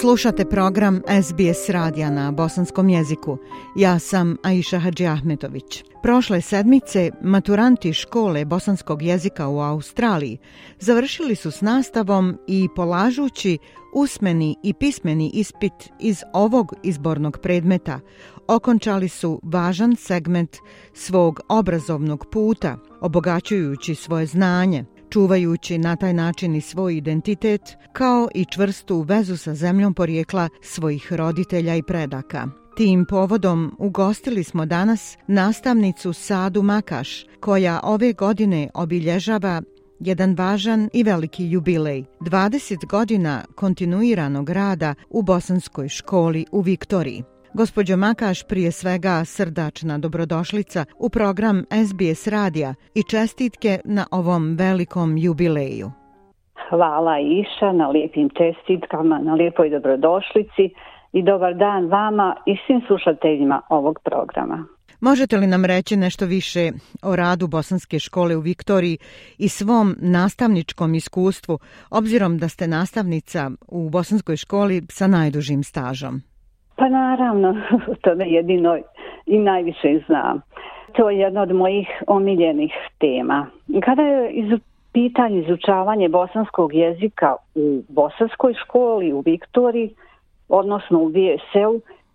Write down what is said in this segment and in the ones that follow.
Slušate program SBS radija na bosanskom jeziku. Ja sam Aisha Hadži Ahmetović. Prošle sedmice maturanti škole bosanskog jezika u Australiji završili su s nastavom i polažući usmeni i pismeni ispit iz ovog izbornog predmeta okončali su važan segment svog obrazovnog puta, obogaćujući svoje znanje, čuvajući na taj način i svoj identitet, kao i čvrstu vezu sa zemljom porijekla svojih roditelja i predaka. Tim povodom ugostili smo danas nastavnicu Sadu Makaš, koja ove godine obilježava jedan važan i veliki jubilej, 20 godina kontinuiranog rada u bosanskoj školi u Viktoriji. Gospođo Makaš, prije svega srdačna dobrodošlica u program SBS Radija i čestitke na ovom velikom jubileju. Hvala Iša na lijepim čestitkama, na lijepoj dobrodošlici i dobar dan vama i svim slušateljima ovog programa. Možete li nam reći nešto više o radu Bosanske škole u Viktoriji i svom nastavničkom iskustvu, obzirom da ste nastavnica u Bosanskoj školi sa najdužim stažom? Pa naravno, to me jedino i najviše znam. To je jedna od mojih omiljenih tema. Kada je iz pitanje izučavanje bosanskog jezika u bosanskoj školi u Viktoriji, odnosno u VSL,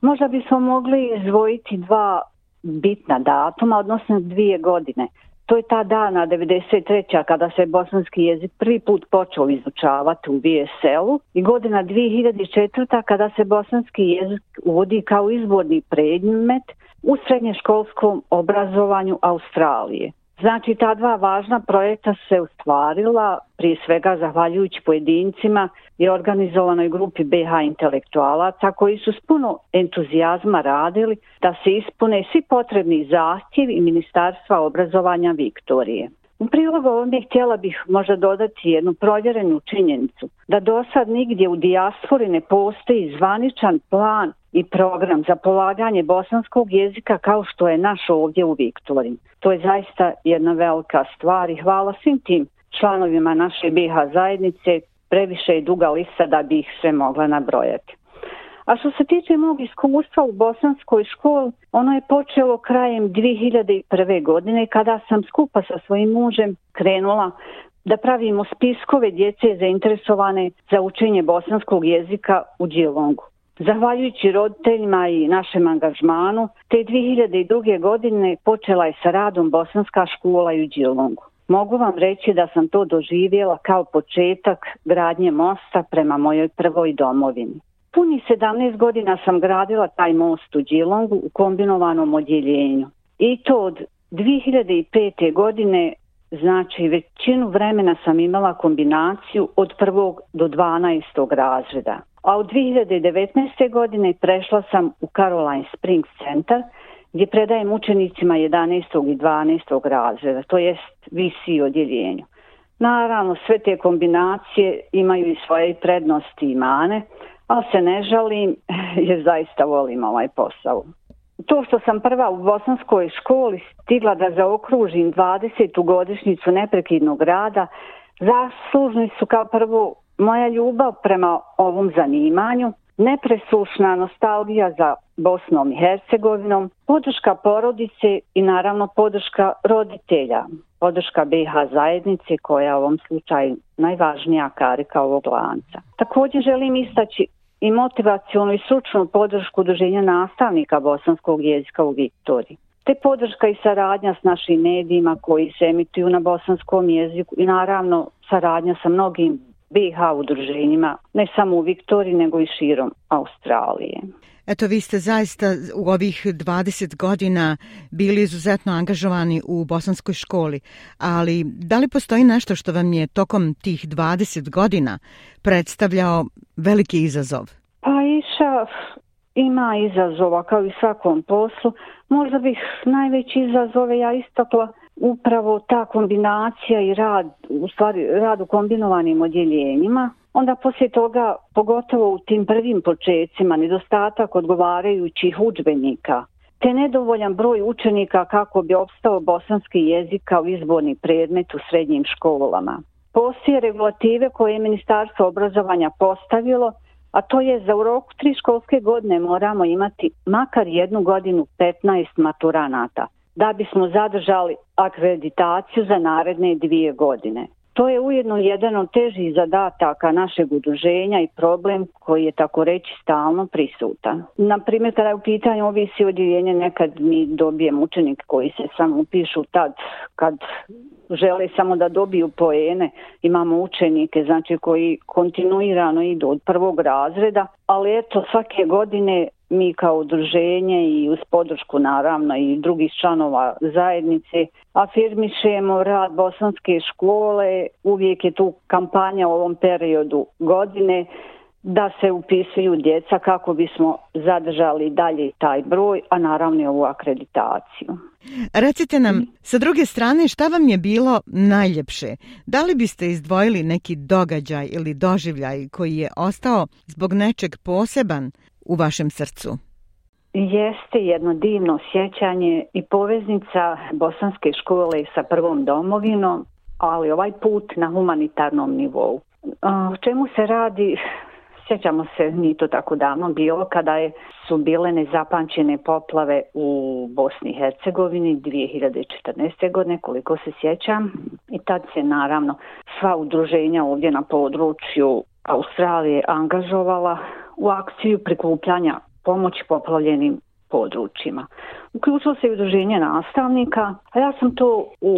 možda bismo mogli izvojiti dva bitna datuma, odnosno dvije godine. To je ta dana 93. kada se bosanski jezik prvi put počeo izučavati u VSL-u i godina 2004. kada se bosanski jezik uvodi kao izborni predmet u srednješkolskom obrazovanju Australije. Znači, ta dva važna projekta se ustvarila prije svega zahvaljujući pojedincima i organizovanoj grupi BH intelektualaca koji su s puno entuzijazma radili da se ispune svi potrebni zahtjevi Ministarstva obrazovanja Viktorije. U prilogu ovdje htjela bih možda dodati jednu provjerenu činjenicu da do sad nigdje u dijaspori ne postoji zvaničan plan i program za polaganje bosanskog jezika kao što je naš ovdje u Viktoriji. To je zaista jedna velika stvar i hvala svim tim članovima naše BH zajednice. Previše je duga lista da bi ih sve mogla nabrojati. A što se tiče mog iskustva u bosanskoj školi, ono je počelo krajem 2001. godine kada sam skupa sa svojim mužem krenula da pravimo spiskove djece zainteresovane za učenje bosanskog jezika u Djelongu. Zahvaljujući roditeljima i našem angažmanu, te 2002. godine počela je sa radom Bosanska škola u Djelongu. Mogu vam reći da sam to doživjela kao početak gradnje mosta prema mojoj prvoj domovini. Puni 17 godina sam gradila taj most u Đilongu u kombinovanom odjeljenju. I to od 2005. godine, znači većinu vremena sam imala kombinaciju od prvog do 12. razreda. A od 2019. godine prešla sam u Caroline Springs Center gdje predajem učenicima 11. i 12. razreda, to jest visi odjeljenju. Naravno, sve te kombinacije imaju i svoje prednosti i mane, ali se ne žalim jer zaista volim ovaj posao. To što sam prva u bosanskoj školi stigla da zaokružim 20. godišnicu neprekidnog rada, zaslužni su kao prvo moja ljubav prema ovom zanimanju, nepresušna nostalgija za Bosnom i Hercegovinom, podrška porodice i naravno podrška roditelja, podrška BiH zajednice koja je u ovom slučaju najvažnija karika ovog lanca. Također želim istaći i motivacijonu i stručnu podršku udruženja nastavnika bosanskog jezika u Viktoriji. Te podrška i saradnja s našim medijima koji se emituju na bosanskom jeziku i naravno saradnja sa mnogim BiH udruženjima, ne samo u Viktoriji, nego i širom Australije. Eto, vi ste zaista u ovih 20 godina bili izuzetno angažovani u bosanskoj školi, ali da li postoji nešto što vam je tokom tih 20 godina predstavljao veliki izazov? Pa iša ima izazova kao i svakom poslu. Možda bih najveći izazove ja istakla upravo ta kombinacija i rad, u stvari rad u kombinovanim odjeljenjima, onda poslije toga, pogotovo u tim prvim početcima, nedostatak odgovarajućih učbenika, te nedovoljan broj učenika kako bi opstao bosanski jezik kao izborni predmet u srednjim školama. Poslije regulative koje je Ministarstvo obrazovanja postavilo, a to je za u roku tri školske godine moramo imati makar jednu godinu 15 maturanata, da bismo zadržali akreditaciju za naredne dvije godine. To je ujedno jedan od težih zadataka našeg udruženja i problem koji je tako reći stalno prisutan. Na primjer, kada je u pitanju ovisi odjeljenje, nekad mi dobijem učenik koji se samo upišu tad kad žele samo da dobiju poene. Imamo učenike znači koji kontinuirano idu od prvog razreda, ali eto svake godine mi kao udruženje i uz podršku naravno i drugih članova zajednice afirmišemo rad bosanske škole. Uvijek je tu kampanja u ovom periodu godine da se upisuju djeca kako bismo zadržali dalje taj broj, a naravno i ovu akreditaciju. Recite nam, sa druge strane, šta vam je bilo najljepše? Da li biste izdvojili neki događaj ili doživljaj koji je ostao zbog nečeg poseban u vašem srcu? Jeste jedno divno sjećanje i poveznica bosanske škole sa prvom domovinom, ali ovaj put na humanitarnom nivou. O čemu se radi? Sjećamo se, ni to tako davno bilo, kada je, su bile nezapančene poplave u Bosni i Hercegovini 2014. godine, koliko se sjećam. I tad se naravno sva udruženja ovdje na području Australije angažovala u akciju prikupljanja pomoći poplavljenim područjima. Uključilo se i udruženje nastavnika, a ja sam to u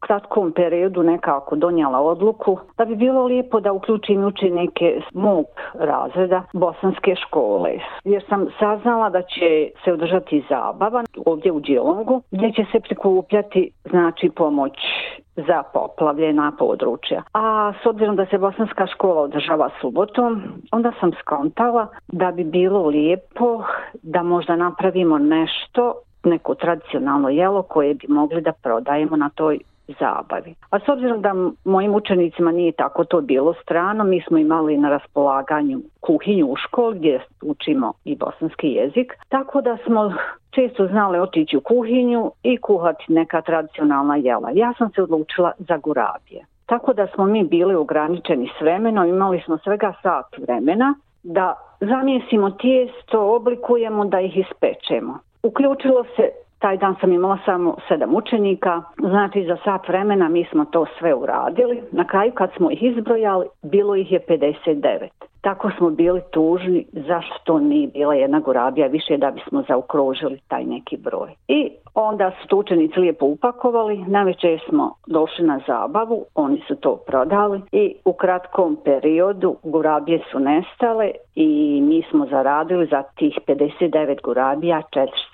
kratkom periodu nekako donijela odluku da bi bilo lijepo da uključim učenike mog razreda bosanske škole. Jer sam saznala da će se održati zabava ovdje u Djelongu gdje će se prikupljati znači pomoć za poplavljena područja. A s obzirom da se bosanska škola održava subotom, onda sam skontala da bi bilo lijepo da možda napravimo nešto neko tradicionalno jelo koje bi mogli da prodajemo na toj zabavi. A s obzirom da mojim učenicima nije tako to bilo strano, mi smo imali na raspolaganju kuhinju u školi gdje učimo i bosanski jezik, tako da smo često znale otići u kuhinju i kuhati neka tradicionalna jela. Ja sam se odlučila za gurabije. Tako da smo mi bili ograničeni s vremenom, imali smo svega sat vremena da zamijesimo tijesto, oblikujemo da ih ispečemo. Uključilo se taj dan sam imala samo sedam učenika, znači za sat vremena mi smo to sve uradili. Na kraju kad smo ih izbrojali, bilo ih je 59. Tako smo bili tužni zašto to nije bila jedna gorabija više da bismo zaokružili taj neki broj. I onda su to učenici lijepo upakovali, najveće smo došli na zabavu, oni su to prodali i u kratkom periodu gorabije su nestale i mi smo zaradili za tih 59 gorabija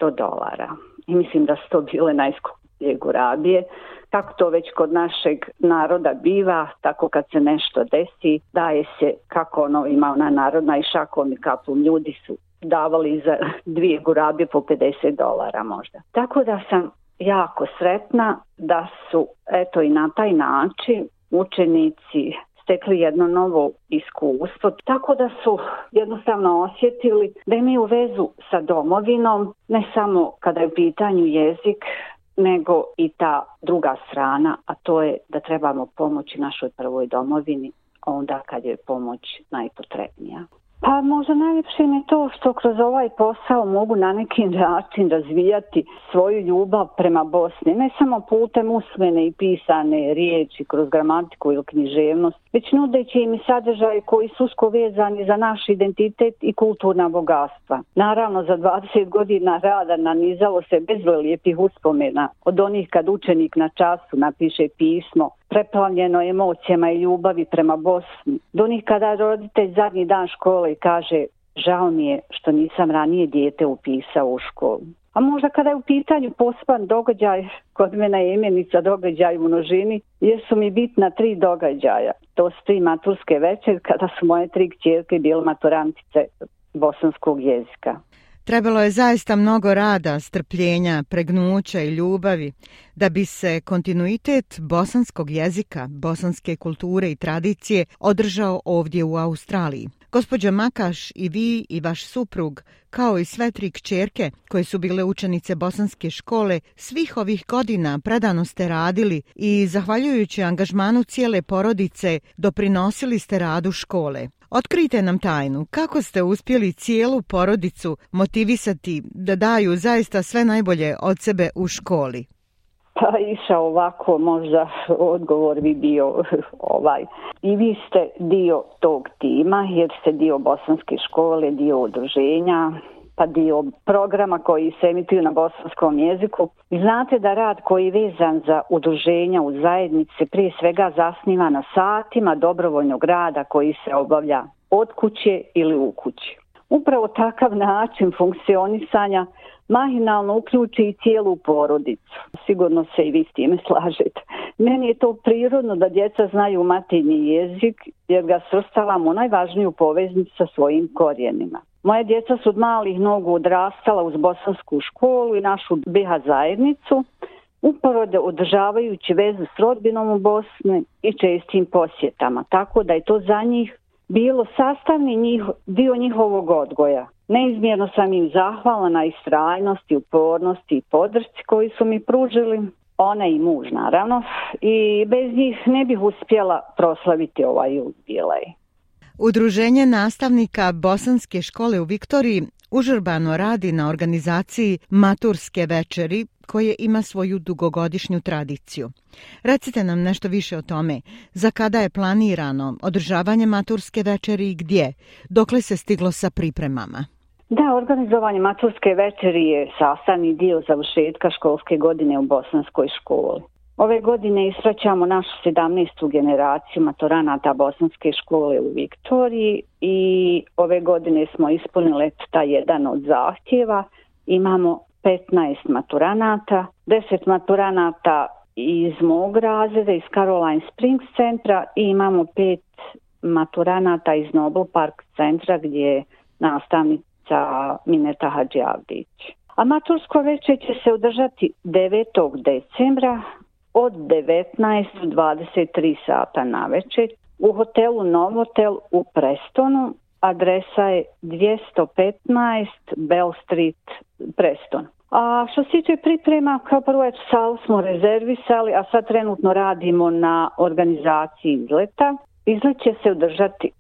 400 dolara i mislim da su to bile najskuplje gurabije. Tako to već kod našeg naroda biva, tako kad se nešto desi, daje se kako ono ima ona narodna i šakom i kapom ljudi su davali za dvije gurabe po 50 dolara možda. Tako da sam jako sretna da su eto i na taj način učenici stekli jedno novo iskustvo, tako da su jednostavno osjetili da imaju vezu sa domovinom, ne samo kada je u pitanju jezik, nego i ta druga strana, a to je da trebamo pomoći našoj prvoj domovini onda kad je pomoć najpotrebnija. Pa možda najljepše mi to što kroz ovaj posao mogu na neki način razvijati svoju ljubav prema Bosni. Ne samo putem usmene i pisane riječi kroz gramatiku ili književnost, već nudeći im sadržaje koji su usko vezani za naš identitet i kulturna bogatstva. Naravno, za 20 godina rada nanizalo se bezbroj lijepih uspomena od onih kad učenik na času napiše pismo preplavljeno emocijama i ljubavi prema Bosni. Do onih kada roditelj zadnji dan škole kaže žao mi je što nisam ranije dijete upisao u školu. A možda kada je u pitanju pospan događaj, kod mene je imenica događaj u množini, jesu mi bitna tri događaja. To su tri maturske večer kada su moje tri kćerke bile maturantice bosanskog jezika. Trebalo je zaista mnogo rada, strpljenja, pregnuća i ljubavi da bi se kontinuitet bosanskog jezika, bosanske kulture i tradicije održao ovdje u Australiji. Gospođa Makaš i vi i vaš suprug, kao i sve tri kćerke koje su bile učenice bosanske škole, svih ovih godina predano ste radili i, zahvaljujući angažmanu cijele porodice, doprinosili ste radu škole. Otkrite nam tajnu, kako ste uspjeli cijelu porodicu motivisati da daju zaista sve najbolje od sebe u školi? Pa iša ovako, možda odgovor bi bio ovaj. I vi ste dio tog tima, jer ste dio bosanske škole, dio udruženja, pa dio programa koji se emituju na bosanskom jeziku. Znate da rad koji je vezan za udruženja u zajednici prije svega zasniva na satima dobrovoljnog rada koji se obavlja od kuće ili u kući. Upravo takav način funkcionisanja mahinalno uključi i cijelu porodicu. Sigurno se i vi s time slažete. Meni je to prirodno da djeca znaju matinji jezik jer ga srstavam u najvažniju poveznicu sa svojim korijenima. Moje djeca su od malih nogu odrastala uz bosansku školu i našu BH zajednicu, uporode održavajući vezu s rodbinom u Bosni i čestim posjetama, tako da je to za njih bilo sastavni njih, dio njihovog odgoja. Neizmjerno sam im zahvala na istrajnosti, upornosti i podršci koji su mi pružili, ona i muž naravno, i bez njih ne bih uspjela proslaviti ovaj jubilej. Udruženje nastavnika Bosanske škole u Viktoriji užurbano radi na organizaciji Maturske večeri koje ima svoju dugogodišnju tradiciju. Recite nam nešto više o tome. Za kada je planirano održavanje Maturske večeri i gdje? Dokle se stiglo sa pripremama? Da, organizovanje Maturske večeri je sastavni dio završetka školske godine u Bosanskoj školi. Ove godine ispraćamo našu 17. generaciju maturanata Bosanske škole u Viktoriji i ove godine smo ispunili ta jedan od zahtjeva. Imamo 15 maturanata, 10 maturanata iz mog razreda, iz Caroline Springs centra i imamo pet maturanata iz Noble Park centra gdje je nastavnica Mineta Hadžavdić. A veče večer će se održati 9. decembra od 19 do 23 sata na večer u hotelu Novotel u Prestonu. Adresa je 215 Bell Street, Preston. A što se tiče priprema, kao prvo je salu smo rezervisali, a sad trenutno radimo na organizaciji izleta. Izlet će se održati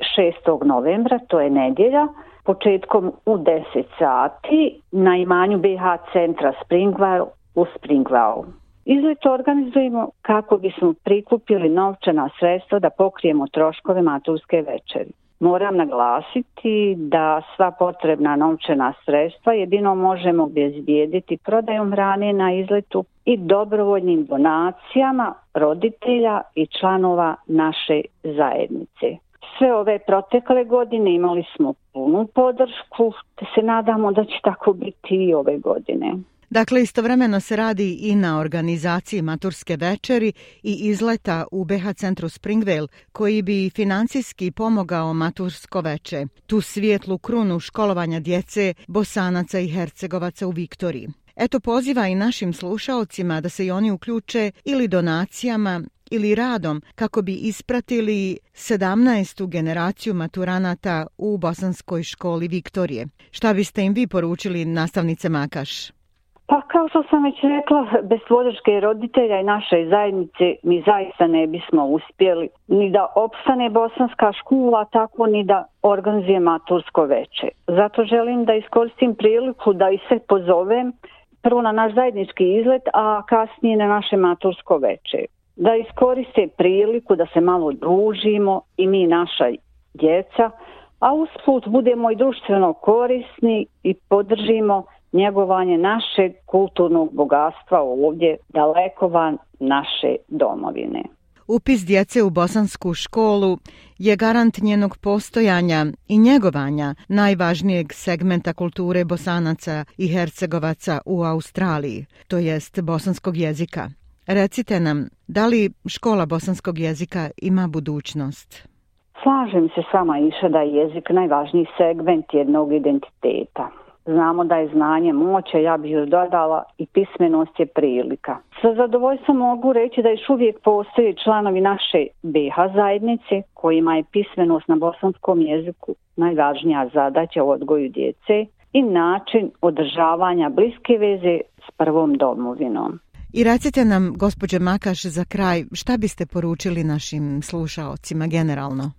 6. novembra, to je nedjelja, početkom u 10 sati na imanju BH centra Springvale u Springvale. Izlet organizujemo kako bismo prikupili novčana sredstva da pokrijemo troškove maturske večeri. Moram naglasiti da sva potrebna novčana sredstva jedino možemo obezbijediti prodajom hrane na izletu i dobrovoljnim donacijama roditelja i članova naše zajednice. Sve ove protekle godine imali smo punu podršku, te se nadamo da će tako biti i ove godine. Dakle, istovremeno se radi i na organizaciji maturske večeri i izleta u BH centru Springvale, koji bi financijski pomogao matursko veče, tu svijetlu krunu školovanja djece, bosanaca i hercegovaca u Viktoriji. Eto poziva i našim slušalcima da se i oni uključe ili donacijama ili radom kako bi ispratili 17. generaciju maturanata u Bosanskoj školi Viktorije. Šta biste im vi poručili nastavnice Makaš? Pa kao što sam već rekla, bez podrške roditelja i naše zajednice mi zaista ne bismo uspjeli ni da opstane bosanska škola, tako ni da organizuje matursko veče. Zato želim da iskoristim priliku da i sve pozovem prvo na naš zajednički izlet, a kasnije na naše matursko veče. Da iskoriste priliku da se malo družimo i mi naša djeca, a usput budemo i društveno korisni i podržimo njegovanje našeg kulturnog bogatstva ovdje daleko van naše domovine. Upis djece u bosansku školu je garant njenog postojanja i njegovanja najvažnijeg segmenta kulture bosanaca i hercegovaca u Australiji, to jest bosanskog jezika. Recite nam, da li škola bosanskog jezika ima budućnost? Slažem se s vama iša da je jezik najvažniji segment jednog identiteta. Znamo da je znanje moće, ja bih još dodala, i pismenost je prilika. Sa zadovoljstvom mogu reći da još uvijek postoje članovi naše BH zajednice kojima je pismenost na bosanskom jeziku najvažnija zadaća u odgoju djece i način održavanja bliske veze s prvom domovinom. I recite nam, gospođe Makaš, za kraj, šta biste poručili našim slušaocima generalno?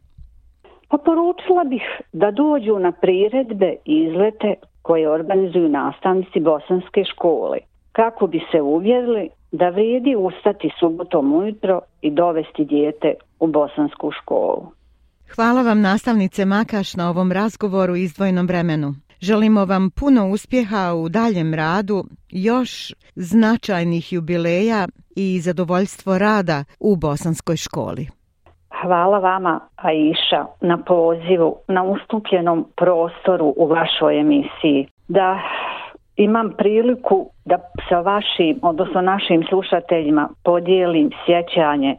Pa poručila bih da dođu na priredbe i izlete koje organizuju nastavnici bosanske škole, kako bi se uvjerili da vrijedi ustati subotom ujutro i dovesti dijete u bosansku školu. Hvala vam nastavnice Makaš na ovom razgovoru izdvojnom vremenu. Želimo vam puno uspjeha u daljem radu, još značajnih jubileja i zadovoljstvo rada u bosanskoj školi. Hvala vama, Aisha, na pozivu, na ustupljenom prostoru u vašoj emisiji. Da imam priliku da sa vašim, odnosno našim slušateljima podijelim sjećanje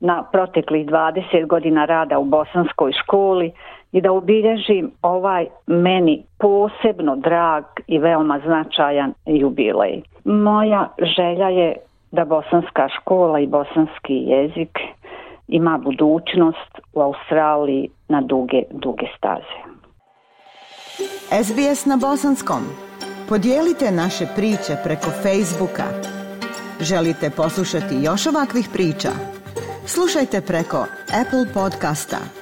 na proteklih 20 godina rada u bosanskoj školi i da obilježim ovaj meni posebno drag i veoma značajan jubilej. Moja želja je da bosanska škola i bosanski jezik ima budućnost u Australiji na duge, duge staze. SBS na bosanskom. Podijelite naše priče preko Facebooka. Želite poslušati još ovakvih priča? Slušajte preko Apple podcasta,